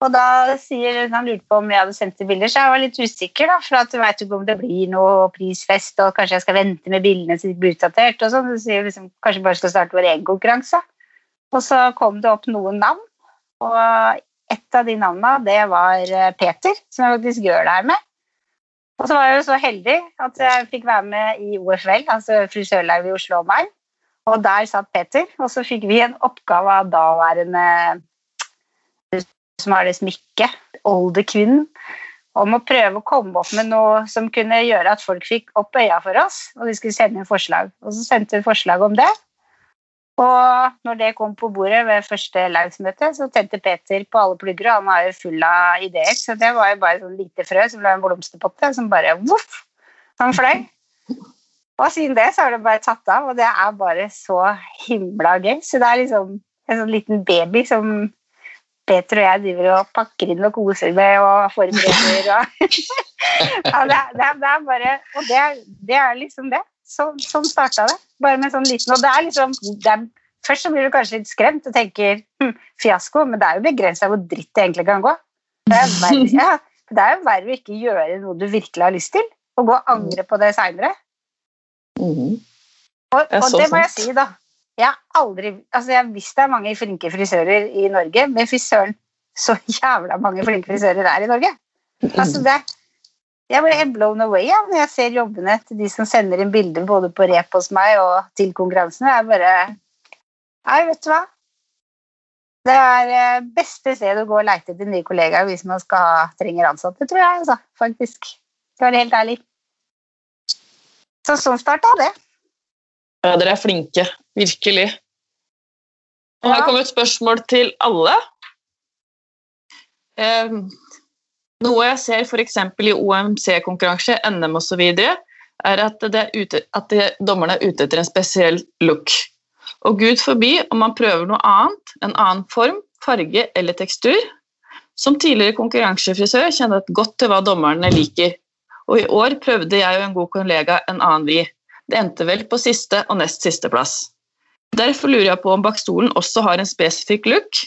Og da sier han lurte på om jeg hadde sendt bilder, så jeg var litt usikker, da, for at du veit ikke om det blir noe prisfest, og kanskje jeg skal vente med bildene så de blir utdatert, og sånn. Så sier jeg liksom, kanskje bare skal starte vår egen konkurranse. Og så kom det opp noen navn, og et av de navnene, det var eh, Peter, som jeg faktisk gjør det her med. Og så var jeg jo så heldig at jeg fikk være med i OFL, altså frisørlaget i Oslo og meg. Og der satt Peter, og så fikk vi en oppgave av daværende som har det smykket, oldekvinnen. om å prøve å komme opp med noe som kunne gjøre at folk fikk opp øya for oss, og de skulle sende inn forslag. Og så sendte vi forslag om det. Og når det kom på bordet ved første lagsmøte, så tente Peter på alle plugger, og han var jo full av ideer, så det var jo bare sånn lite frø som ble en blomsterpotte, som bare voff, han fløy. Og siden det så har det bare tatt av, og det er bare så himla gøy. Så det er liksom en sånn liten baby som Peter og jeg driver og pakker inn og koser med og forbereder. Og ja, det, er, det, er, bare Og det det er liksom det. Så, sånn starta det. Bare med sånn liten Og det er liksom det er, Først så blir du kanskje litt skremt og tenker hm, fiasko, men det er jo begrensa hvor dritt det egentlig kan gå. Det er, verre, ja, det er jo verre å ikke gjøre noe du virkelig har lyst til, og gå og angre på det seinere.
Mm.
Og,
er
og det må jeg si, da. Jeg har aldri altså jeg visste det er mange flinke frisører i Norge, men fy søren, så jævla mange flinke frisører er i Norge. Altså det, jeg ble blown away ja, når jeg ser jobbene til de som sender inn bilder både på rep hos meg og til konkurransen. Jeg bare Nei, vet du hva? Det er eh, beste stedet å gå og leite etter nye kollegaer hvis man skal ha, trenger ansatte, tror jeg. Altså, faktisk. Skal være helt ærlig. Så sånn starta det.
Ja, dere er flinke. Virkelig. Og her
Ja.
kommer et spørsmål til alle. Eh, noe jeg ser f.eks. i OMC-konkurranse, NM osv., er at, ute, at dommerne er ute etter en spesiell look. Og gud forby om man prøver noe annet, en annen form, farge eller tekstur. Som tidligere konkurransefrisør kjenner jeg godt til hva dommerne liker. Og i år prøvde jeg og en god kollega en annen vri. Det endte vel på siste og nest siste plass. Derfor lurer jeg på om bakstolen også har en spesifikk look,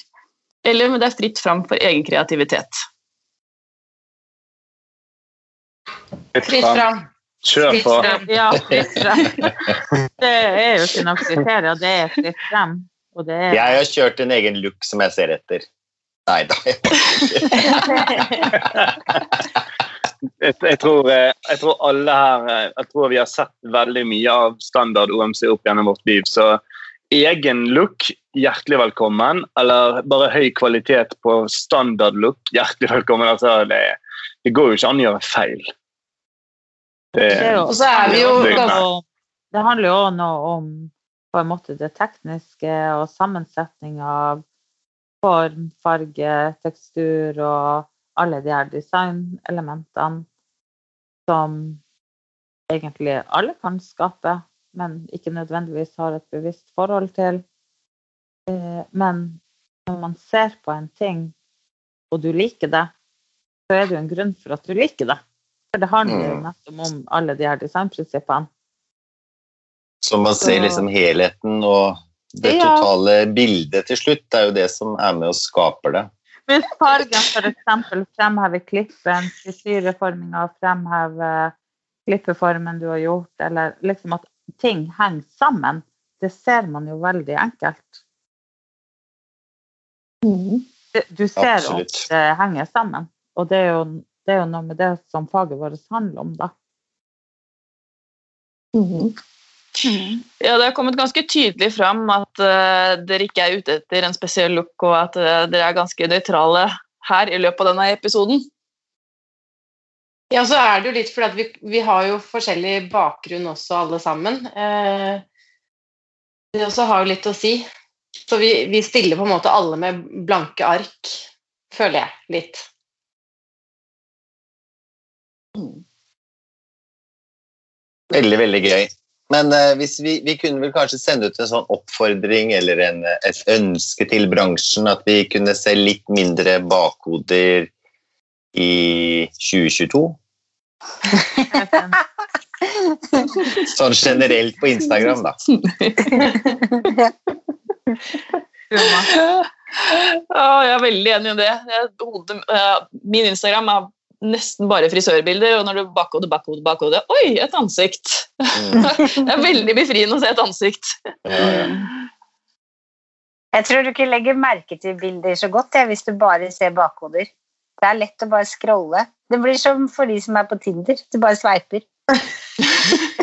eller om det er fritt fram for egen kreativitet.
Fritt fram.
Kjør på.
Ja, fritt frem. Det er jo ikke noe kriterier, det er fritt frem. Og det er
Jeg har kjørt en egen look som jeg ser etter. Nei da. jeg.
Jeg, jeg, tror, eh, jeg tror alle her eh, Jeg tror vi har sett veldig mye av standard OMC opp gjennom vårt liv. Så egen look, hjertelig velkommen. Eller bare høy kvalitet på standard look, hjertelig velkommen. Altså, det, det går jo ikke an å gjøre feil. Det,
Det er jo-
Og så er vi jo
Det er
handler jo noe om på en måte det tekniske og sammensetning av form, farge, tekstur og alle de her designelementene som egentlig alle kan skape, men ikke nødvendigvis har et bevisst forhold til. Eh, Men når man ser på en ting, og du liker det, så er det jo en grunn for at du liker det. For det handler jo
Mm.
nettopp om alle de her designprinsippene.
Så man ser liksom helheten og det
Ja.
totale bildet til slutt. Det er jo det som er med og skaper det.
Hvis fargen f.eks. fremhever klippen, frisyreforminga fremhever klippeformen du har gjort, eller liksom at ting henger sammen, det ser man jo veldig enkelt. Du ser
Absolutt.
at det henger sammen, og det er, jo, det er jo noe med det som faget vårt handler om, da.
Ja, Det har kommet ganske tydelig fram at uh, dere ikke er ute etter en spesiell look, og at uh, dere er ganske nøytrale her i løpet av denne episoden.
Ja, så er det jo litt fordi at vi, vi har jo forskjellig bakgrunn også, alle sammen. Eh, det også har jo litt å si. Så vi, vi stiller på en måte alle med blanke ark, føler jeg litt.
Veldig, veldig gøy. Men uh, hvis vi, vi kunne vel kanskje sende ut en sånn oppfordring eller en, et ønske til bransjen at vi kunne se litt mindre bakhoder i 2022? Sånn generelt på Instagram, da.
Ja, jeg er veldig enig i det. Jeg, hodet, eh, min Instagram er nesten bare frisørbilder, og når du bakhode, bakhode, bakhode Oi, et ansikt!
Mm.
Det er veldig befriende å se et ansikt.
Ja, ja.
Jeg tror du ikke legger merke til bilder så godt jeg, hvis du bare ser bakhoder. Det er lett å bare scrolle. Det blir som for de som er på Tinder. Du bare sveiper.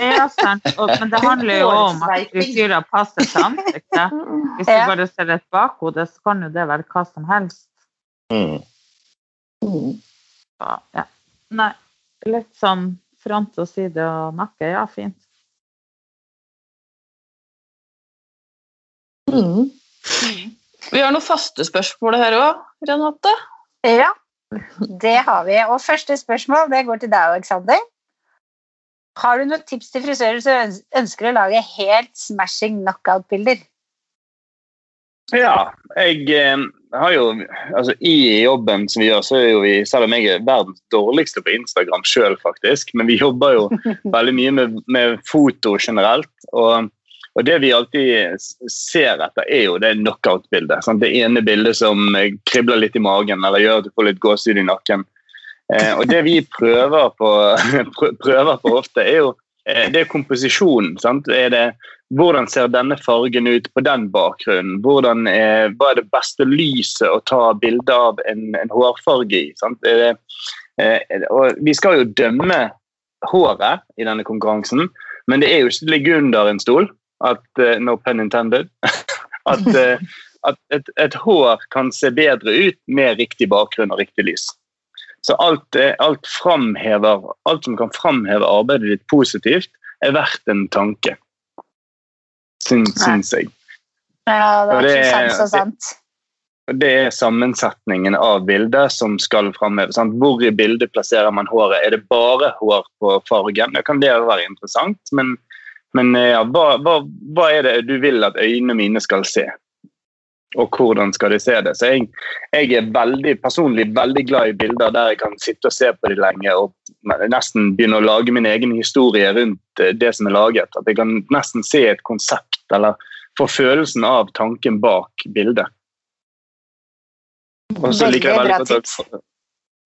Ja, sant. Og, men det handler jo om at frisyrer passer til ansiktet. Hvis du bare ser et bakhode, så kan jo det være hva som helst.
Mm.
Så, ja. Nei. Litt sånn front og side og nakke. Ja, fint.
Mm. Vi har noen faste spørsmål her òg, Renate.
Ja, det har vi. Og første spørsmål det går til deg, Aleksander. Har du noen tips til frisører som ønsker å lage helt smashing knockout-bilder?
Ja, jeg eh, har jo altså I jobben som vi gjør, så er jo vi Selv om jeg er verdens dårligste på Instagram sjøl, faktisk, men vi jobber jo veldig mye med, med foto generelt. Og, og det vi alltid ser etter, er jo det knockout-bildet. Det ene bildet som eh, kribler litt i magen eller gjør at du får litt gåsehud i nakken. Eh, og det vi prøver på, prøver på ofte, er jo eh, det er komposisjonen. sant? Er det hvordan ser denne fargen ut på den bakgrunnen? Hvordan er, hva er det beste lyset å ta bilde av en, en hårfarge i? Det, eh, vi skal jo dømme håret i denne konkurransen, men det er jo ikke til å ligge under en stol. At, uh, no pun intended. At, uh, at et, et hår kan se bedre ut med riktig bakgrunn og riktig lys. Så alt, eh, alt, alt som kan framheve arbeidet ditt positivt, er verdt en tanke. Syns, jeg.
Ja, det er
det
sant så sant.
Det er sammensetningen av bildet som skal framheves. Hvor i bildet plasserer man håret? Er det bare hår på fargen? Det kan det være interessant, men, men ja, hva, hva, hva er det du vil at øynene mine skal se? Og hvordan skal de se det? Så jeg, jeg er veldig, personlig veldig glad i bilder der jeg kan sitte og se på de lenge og nesten begynne å lage min egen historie rundt eh, det som er laget. At jeg kan nesten se et konsept eller få følelsen av tanken bak bildet. Og så liker jeg
Veldig
veldig godt at-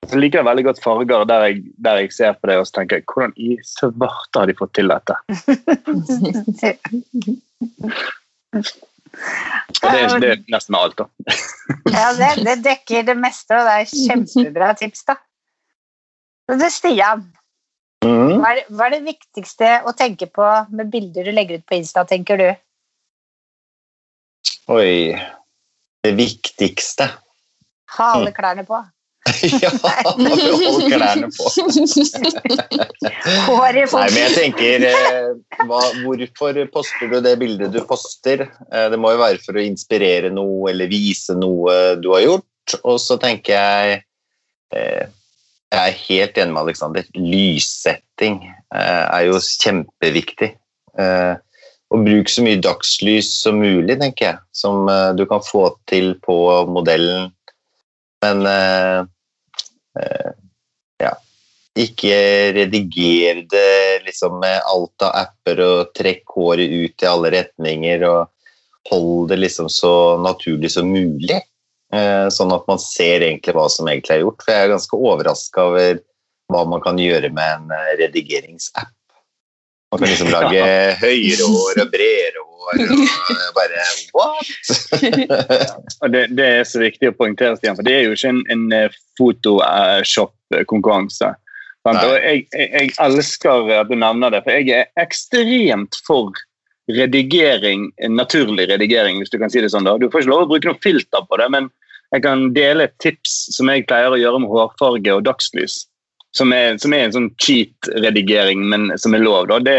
så liker jeg veldig godt farger der jeg, der jeg ser på det og så tenker jeg, hvordan i svarte har de fått til dette? Og det, det er nesten alt, da.
Ja, det, det dekker det meste, og det er kjempebra tips, da. Så det, Stian,
Mm.
hva er, hva er det viktigste å tenke på med bilder du legger ut på Insta, tenker du?
Oi. Det viktigste.
Ha alle klærne på.
ja, behold klærne på.
Hår i
Nei, men jeg tenker eh, hva, Hvorfor poster du det bildet du poster? Eh, det må jo være for å inspirere noe eller vise noe du har gjort. Og så tenker jeg eh, Jeg er helt enig med Aleksander. Lyssetting er jo kjempeviktig. Eh, og bruk så mye dagslys som mulig, tenker jeg. Som du kan få til på modellen. Men eh, eh, ja, ikke rediger det liksom med alt av apper og trekk håret ut i alle retninger og hold det liksom så naturlig som mulig. Eh, sånn at man ser egentlig hva som egentlig er gjort. For jeg er ganske overraska over hva man kan gjøre med en redigeringsapp. Man kan liksom lage høyere hår og bredere hår og bare what?
Og det, det er så viktig å poengtere, Stian, for det er jo ikke en, en eh, Photoshop-konkurranse. Og jeg, jeg, jeg elsker at du nevner det, for jeg er ekstremt for redigering, naturlig redigering, hvis du kan si det sånn. da. Du får ikke lov å bruke noe filter på det, men jeg kan dele et tips som jeg pleier å gjøre med hårfarge og dagslys. Som er, som er en sånn cheat-redigering, men som er lov. da. Det,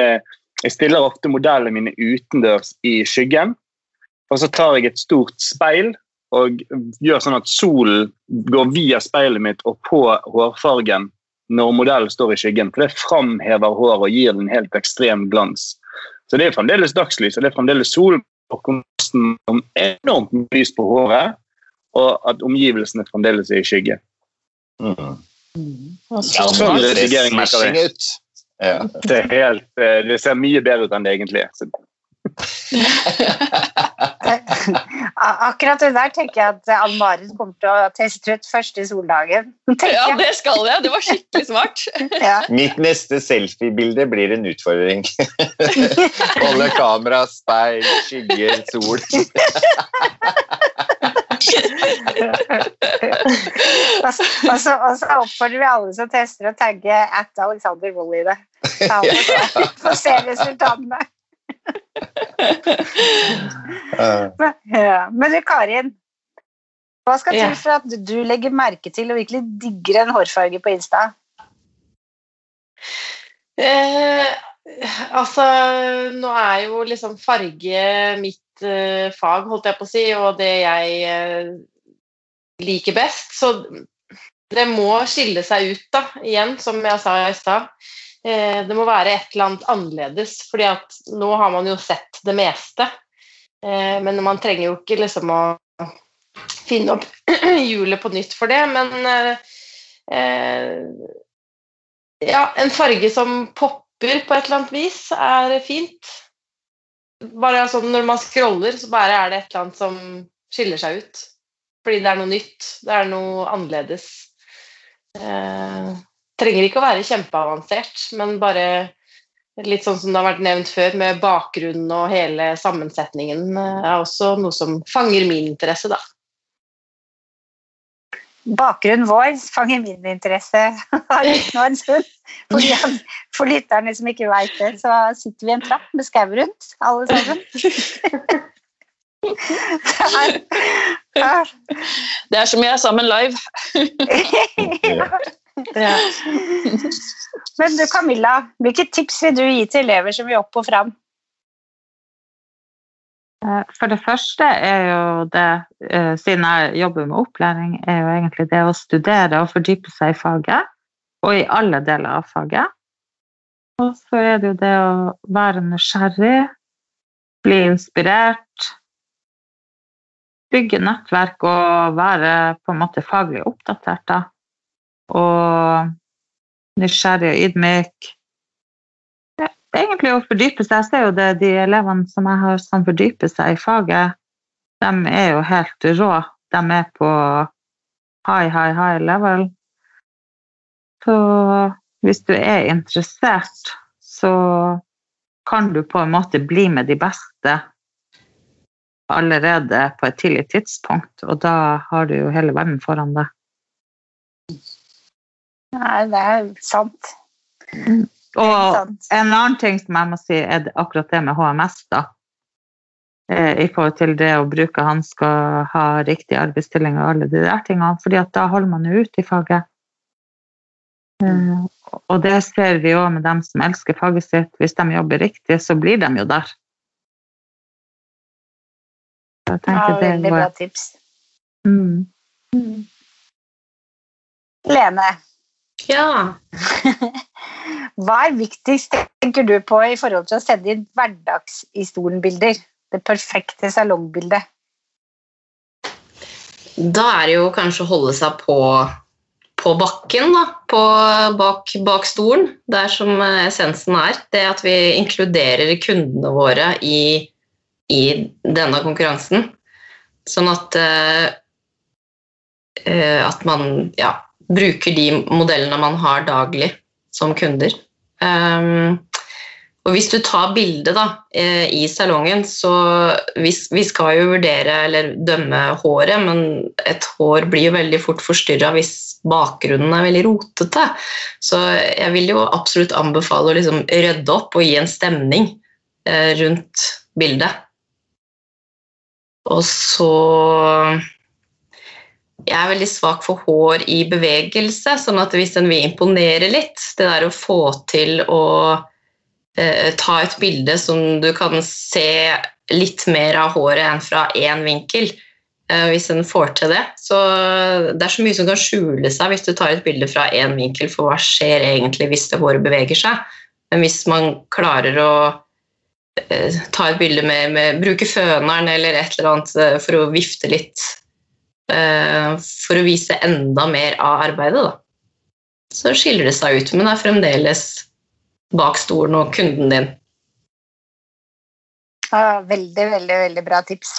jeg stiller ofte modellene mine utendørs i skyggen. Og så tar jeg et stort speil og gjør sånn at solen går via speilet mitt og på hårfargen når modellen står i skyggen. For det framhever håret og gir den helt ekstrem glans. Så det er fremdeles dagslys, og det er fremdeles sol, og kontrasten om enormt lys på håret, og at omgivelsene fremdeles er i skygge.
Mm.
Mm.
Ja,
så-
sånn
Det ser
redigering merker
ut. Ja.
Det, er helt, eh, det ser mye bedre ut enn det egentlig er.
Akkurat det der tenker jeg at Ann Marit kommer til å teste ut første soldagen. tenker
Ja, det skal jeg. Det var skikkelig smart.
Ja.
Mitt neste selfie-bilde blir en utfordring. Holde kamera, speil, skygger, sol.
Og så, og, så, og så oppfordrer vi alle som tester å tagge at Alexander Wold i det. Få- se resultatene.
men,
Ja. Men du, Karin. Hva skal til for at du legger merke til og virkelig digger en hårfarge på Insta?
Eh, altså, nå er jo liksom farge mitt eh, fag, holdt jeg på å si, og det jeg eh, liker best. Så det må skille seg ut, da, igjen, som jeg sa i stad. Eh, det må være et eller annet annerledes, fordi at nå har man jo sett det meste. Eh, men man trenger jo ikke liksom å finne opp hjulet på nytt for det, men eh, ja, en farge som popper på et eller annet vis, er fint. Bare sånn når man scroller, så bare er det et eller annet som skiller seg ut. Fordi det er noe nytt, det er noe annerledes. Eh, trenger ikke å være kjempeavansert, men bare litt sånn som det har vært nevnt før, med bakgrunnen og hele sammensetningen, eh, er også noe som fanger min interesse, da.
Bakgrunnen vår fanger min interesse nå en stund. For lytterne som ikke veit det, så sitter vi i en trapp med skau rundt, alle sammen. Det er,
Det er som jeg er sammen live.
ja. Men du Camilla, hvilke tips vil du gi til elever som vil opp og fram?
Eh, For det første er jo det, eh, siden jeg jobber med opplæring, er jo egentlig det å studere og fordype seg i faget, og i alle deler av faget. Og så er det jo det å være nysgjerrig, bli inspirert, bygge nettverk og være på en måte faglig oppdatert. da. Og nysgjerrig og ydmyk. Egentlig å fordype seg. Jeg ser jo det de elevene som jeg har som fordyper seg i faget, de er jo helt rå. De er på high, high, high level. Så hvis du er interessert, så kan du på en måte bli med de beste allerede på et tidlig tidspunkt, og da har du jo hele verden foran deg.
Nei, det er sant.
Og en annen ting som jeg må si, er det- akkurat det med HMS, da. Eh, I forhold til det å bruke hansker, ha riktig arbeidsstilling og alle de der tingene. fordi at da holder man jo ut i faget. Eh, og det ser vi òg med dem som elsker faget sitt. Hvis de jobber riktig, så blir de jo der. Jeg
Ja,
tenker
veldig bra
tips.
tips.
mm.
Lene,
Ja.
hva er viktigst, tenker du på, i forhold til å sende inn hverdagshistolenbilder? Det perfekte salongbildet.
Da er det jo kanskje å holde seg på, på bakken, da. På, bak, bak stolen. Det er som eh, essensen er. Det at vi inkluderer kundene våre i, i denne konkurransen. Sånn at, eh, at man ja, bruker de modellene man har daglig som kunder. Um, og hvis du tar bilde da, eh, i salongen, så vi, vi skal jo vurdere eller dømme håret, men et hår blir jo veldig fort forstyrra hvis bakgrunnen er veldig rotete. Så jeg vil jo absolutt anbefale å liksom rydde opp og gi en stemning eh, rundt bildet. Og så Jeg er veldig svak for hår i bevegelse, sånn at hvis en vil imponere litt, det der å få til å eh, ta et bilde som du kan se litt mer av håret enn fra én vinkel, eh, hvis en får til det. Så det er så mye som kan skjule seg hvis du tar et bilde fra én vinkel, for hva skjer egentlig hvis det håret beveger seg? Men hvis man klarer å eh, ta et bilde med, med bruke føneren eller et eller annet eh, for å vifte litt, for å vise enda mer av arbeidet, da. Så skiller det seg ut, men er fremdeles bak stolen og kunden din.
Ja, veldig, veldig, veldig bra tips.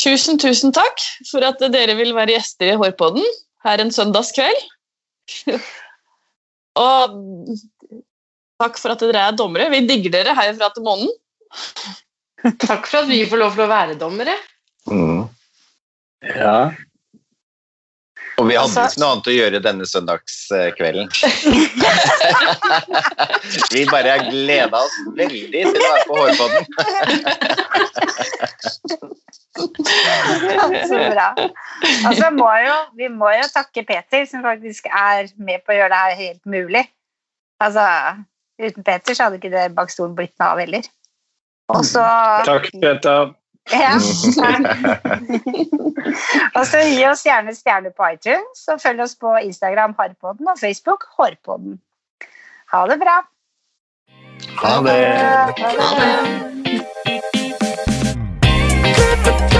Tusen, tusen takk for at dere vil være gjester i Hårpodden her en søndagskveld. Og takk for at dere er dommere. Vi digger dere herfra til månen.
Takk for at vi får lov til å være dommere.
Mm.
Ja.
Og vi hadde ikke noe annet å gjøre denne søndagskvelden. vi bare gleda oss veldig til å være på Hårpodden.
Så bra. Altså, må jo, vi må jo takke Peter, som faktisk er med på å gjøre det her helt mulig. Altså, uten Peter så hadde ikke det bak stolen blitt noe av heller. Og så
Takk, Peter.
ja. Og så gi oss gjerne stjerner på iTunes, og følg oss på Instagram Harpodden og Facebook Hårpodden. Ha det bra.
Ha det.
Ha det.
Moderne